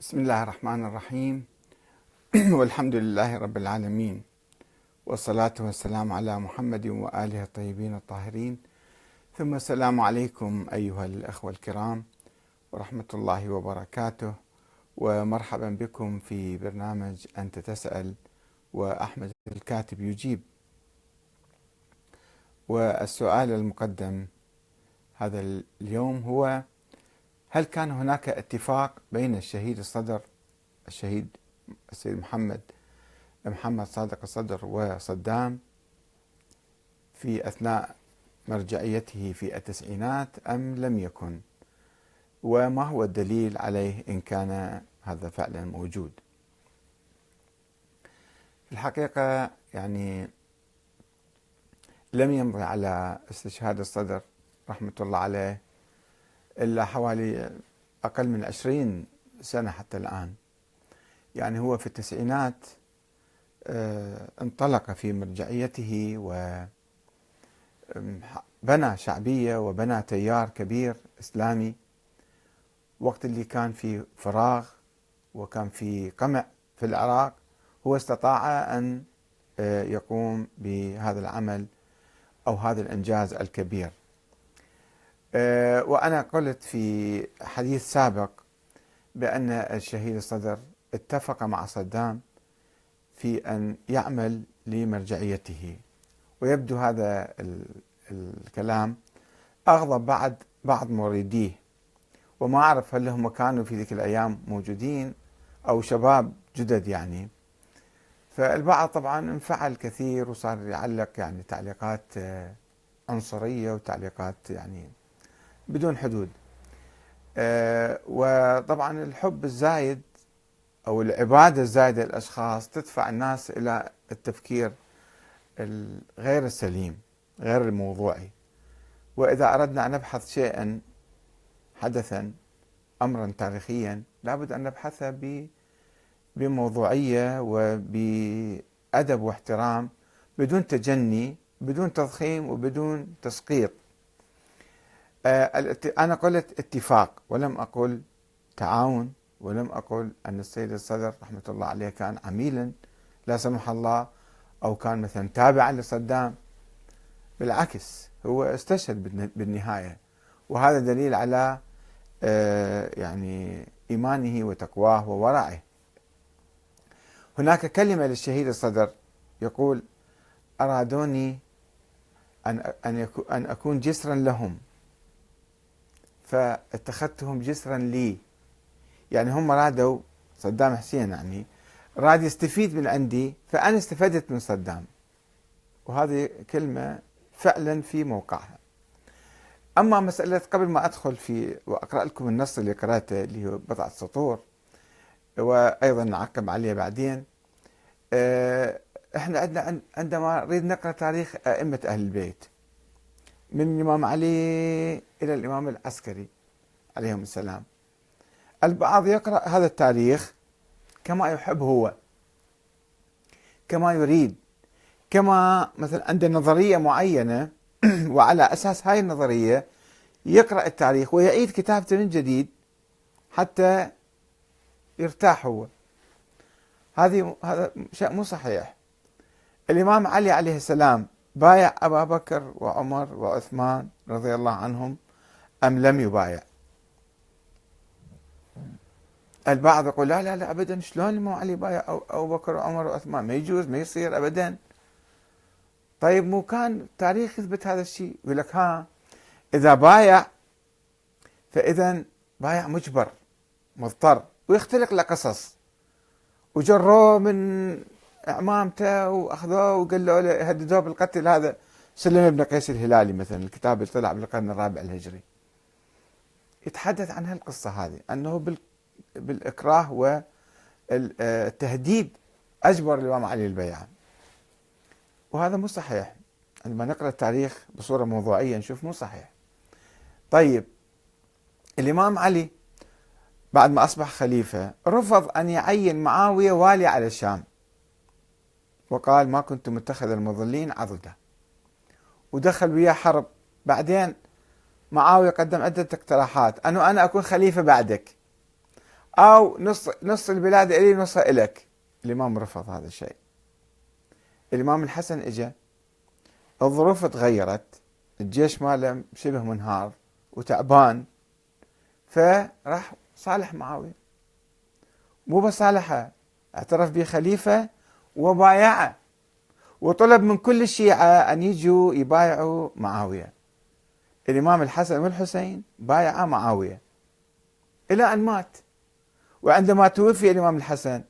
بسم الله الرحمن الرحيم. والحمد لله رب العالمين. والصلاة والسلام على محمد وآله الطيبين الطاهرين. ثم السلام عليكم أيها الأخوة الكرام ورحمة الله وبركاته. ومرحبا بكم في برنامج أنت تسأل وأحمد الكاتب يجيب. والسؤال المقدم هذا اليوم هو هل كان هناك اتفاق بين الشهيد الصدر الشهيد السيد محمد محمد صادق الصدر وصدام في أثناء مرجعيته في التسعينات أم لم يكن؟ وما هو الدليل عليه إن كان هذا فعلا موجود؟ في الحقيقة يعني لم يمضي على استشهاد الصدر رحمة الله عليه إلا حوالي أقل من عشرين سنة حتى الآن. يعني هو في التسعينات آه، انطلق في مرجعيته وبنى شعبية وبنى تيار كبير إسلامي. وقت اللي كان في فراغ وكان في قمع في العراق هو استطاع أن آه، يقوم بهذا العمل أو هذا الإنجاز الكبير. وأنا قلت في حديث سابق بأن الشهيد الصدر اتفق مع صدام في أن يعمل لمرجعيته. ويبدو هذا الكلام أغضب بعد بعض مريديه وما أعرف هل هم كانوا في ذيك الأيام موجودين أو شباب جدد يعني. فالبعض طبعا انفعل كثير وصار يعلق يعني تعليقات آه، عنصرية وتعليقات يعني بدون حدود. آه، وطبعا الحب الزايد أو العبادة الزايدة للأشخاص تدفع الناس إلى التفكير الغير السليم غير الموضوعي. وإذا أردنا أن نبحث شيئا حدثا أمرا تاريخيا لابد أن نبحثه بموضوعية وبأدب واحترام بدون تجني بدون تضخيم وبدون تسقيط. أنا قلت اتفاق ولم أقل تعاون ولم أقل أن السيد الصدر رحمة الله عليه كان عميلا لا سمح الله أو كان مثلا تابعا لصدام. بالعكس هو استشهد بالنهاية. وهذا دليل على آه، يعني إيمانه وتقواه وورعه. هناك كلمة للشهيد الصدر يقول أرادوني أن أن أكون جسرا لهم. فاتخذتهم جسرا لي. يعني هم رادوا صدام حسين يعني راد يستفيد من عندي فأنا استفدت من صدام. وهذه كلمة فعلا في موقعها. أما مسألة قبل ما أدخل في وأقرأ لكم النص اللي قرأته اللي هو بضعة سطور وأيضا نعقب عليه بعدين. آه، إحنا عندنا عندما نريد نقرأ تاريخ أئمة أهل البيت من الإمام علي إلى الإمام العسكري عليهم السلام. البعض يقرأ هذا التاريخ كما يحب هو كما يريد كما مثلا عنده نظرية معينة وعلى أساس هاي النظرية يقرأ التاريخ ويعيد كتابته من جديد حتى يرتاح هو. هذه هذا شيء مو صحيح. الإمام علي عليه السلام بايع أبا بكر وعمر وعثمان رضي الله عنهم أم لم يبايع؟ البعض يقول لا لا لا أبدا شلون الإمام علي بايع؟ أبو بكر وعمر وعثمان ما يجوز ما يصير أبدا. طيب مو كان تاريخ يثبت هذا الشيء؟ يقول لك ها إذا بايع فإذا بايع مجبر مضطر ويختلق له قصص. وجروه من أعمامته وأخذوه وقالوا له هددوه بالقتل هذا. سلم بن قيس الهلالي مثلا الكتاب اللي طلع بالقرن الرابع الهجري. يتحدث عن هالقصة هذه أنه بالإكراه والتهديد أجبر الإمام علي البيعه وهذا مو صحيح. عندما نقرأ التاريخ بصورة موضوعية نشوف مو صحيح. طيب الإمام علي بعد ما أصبح خليفة رفض أن يعين معاوية والي على الشام. وقال ما كنت متخذ المظلين عضدا. ودخل وياه حرب. بعدين معاوية قدم عدة اقتراحات. أنه أنا أكون خليفة بعدك. أو نص نص البلاد إلي نصها إلك. الإمام رفض هذا الشيء. الإمام الحسن إجا. الظروف تغيرت. الجيش ماله شبه منهار وتعبان. فراح صالح معاوية. مو بس صالحه اعترف به خليفة وبايعه. وطلب من كل الشيعة أن يجوا يبايعوا معاوية. الإمام الحسن والحسين بايعا معاوية. إلى أن مات. وعندما توفي الإمام الحسن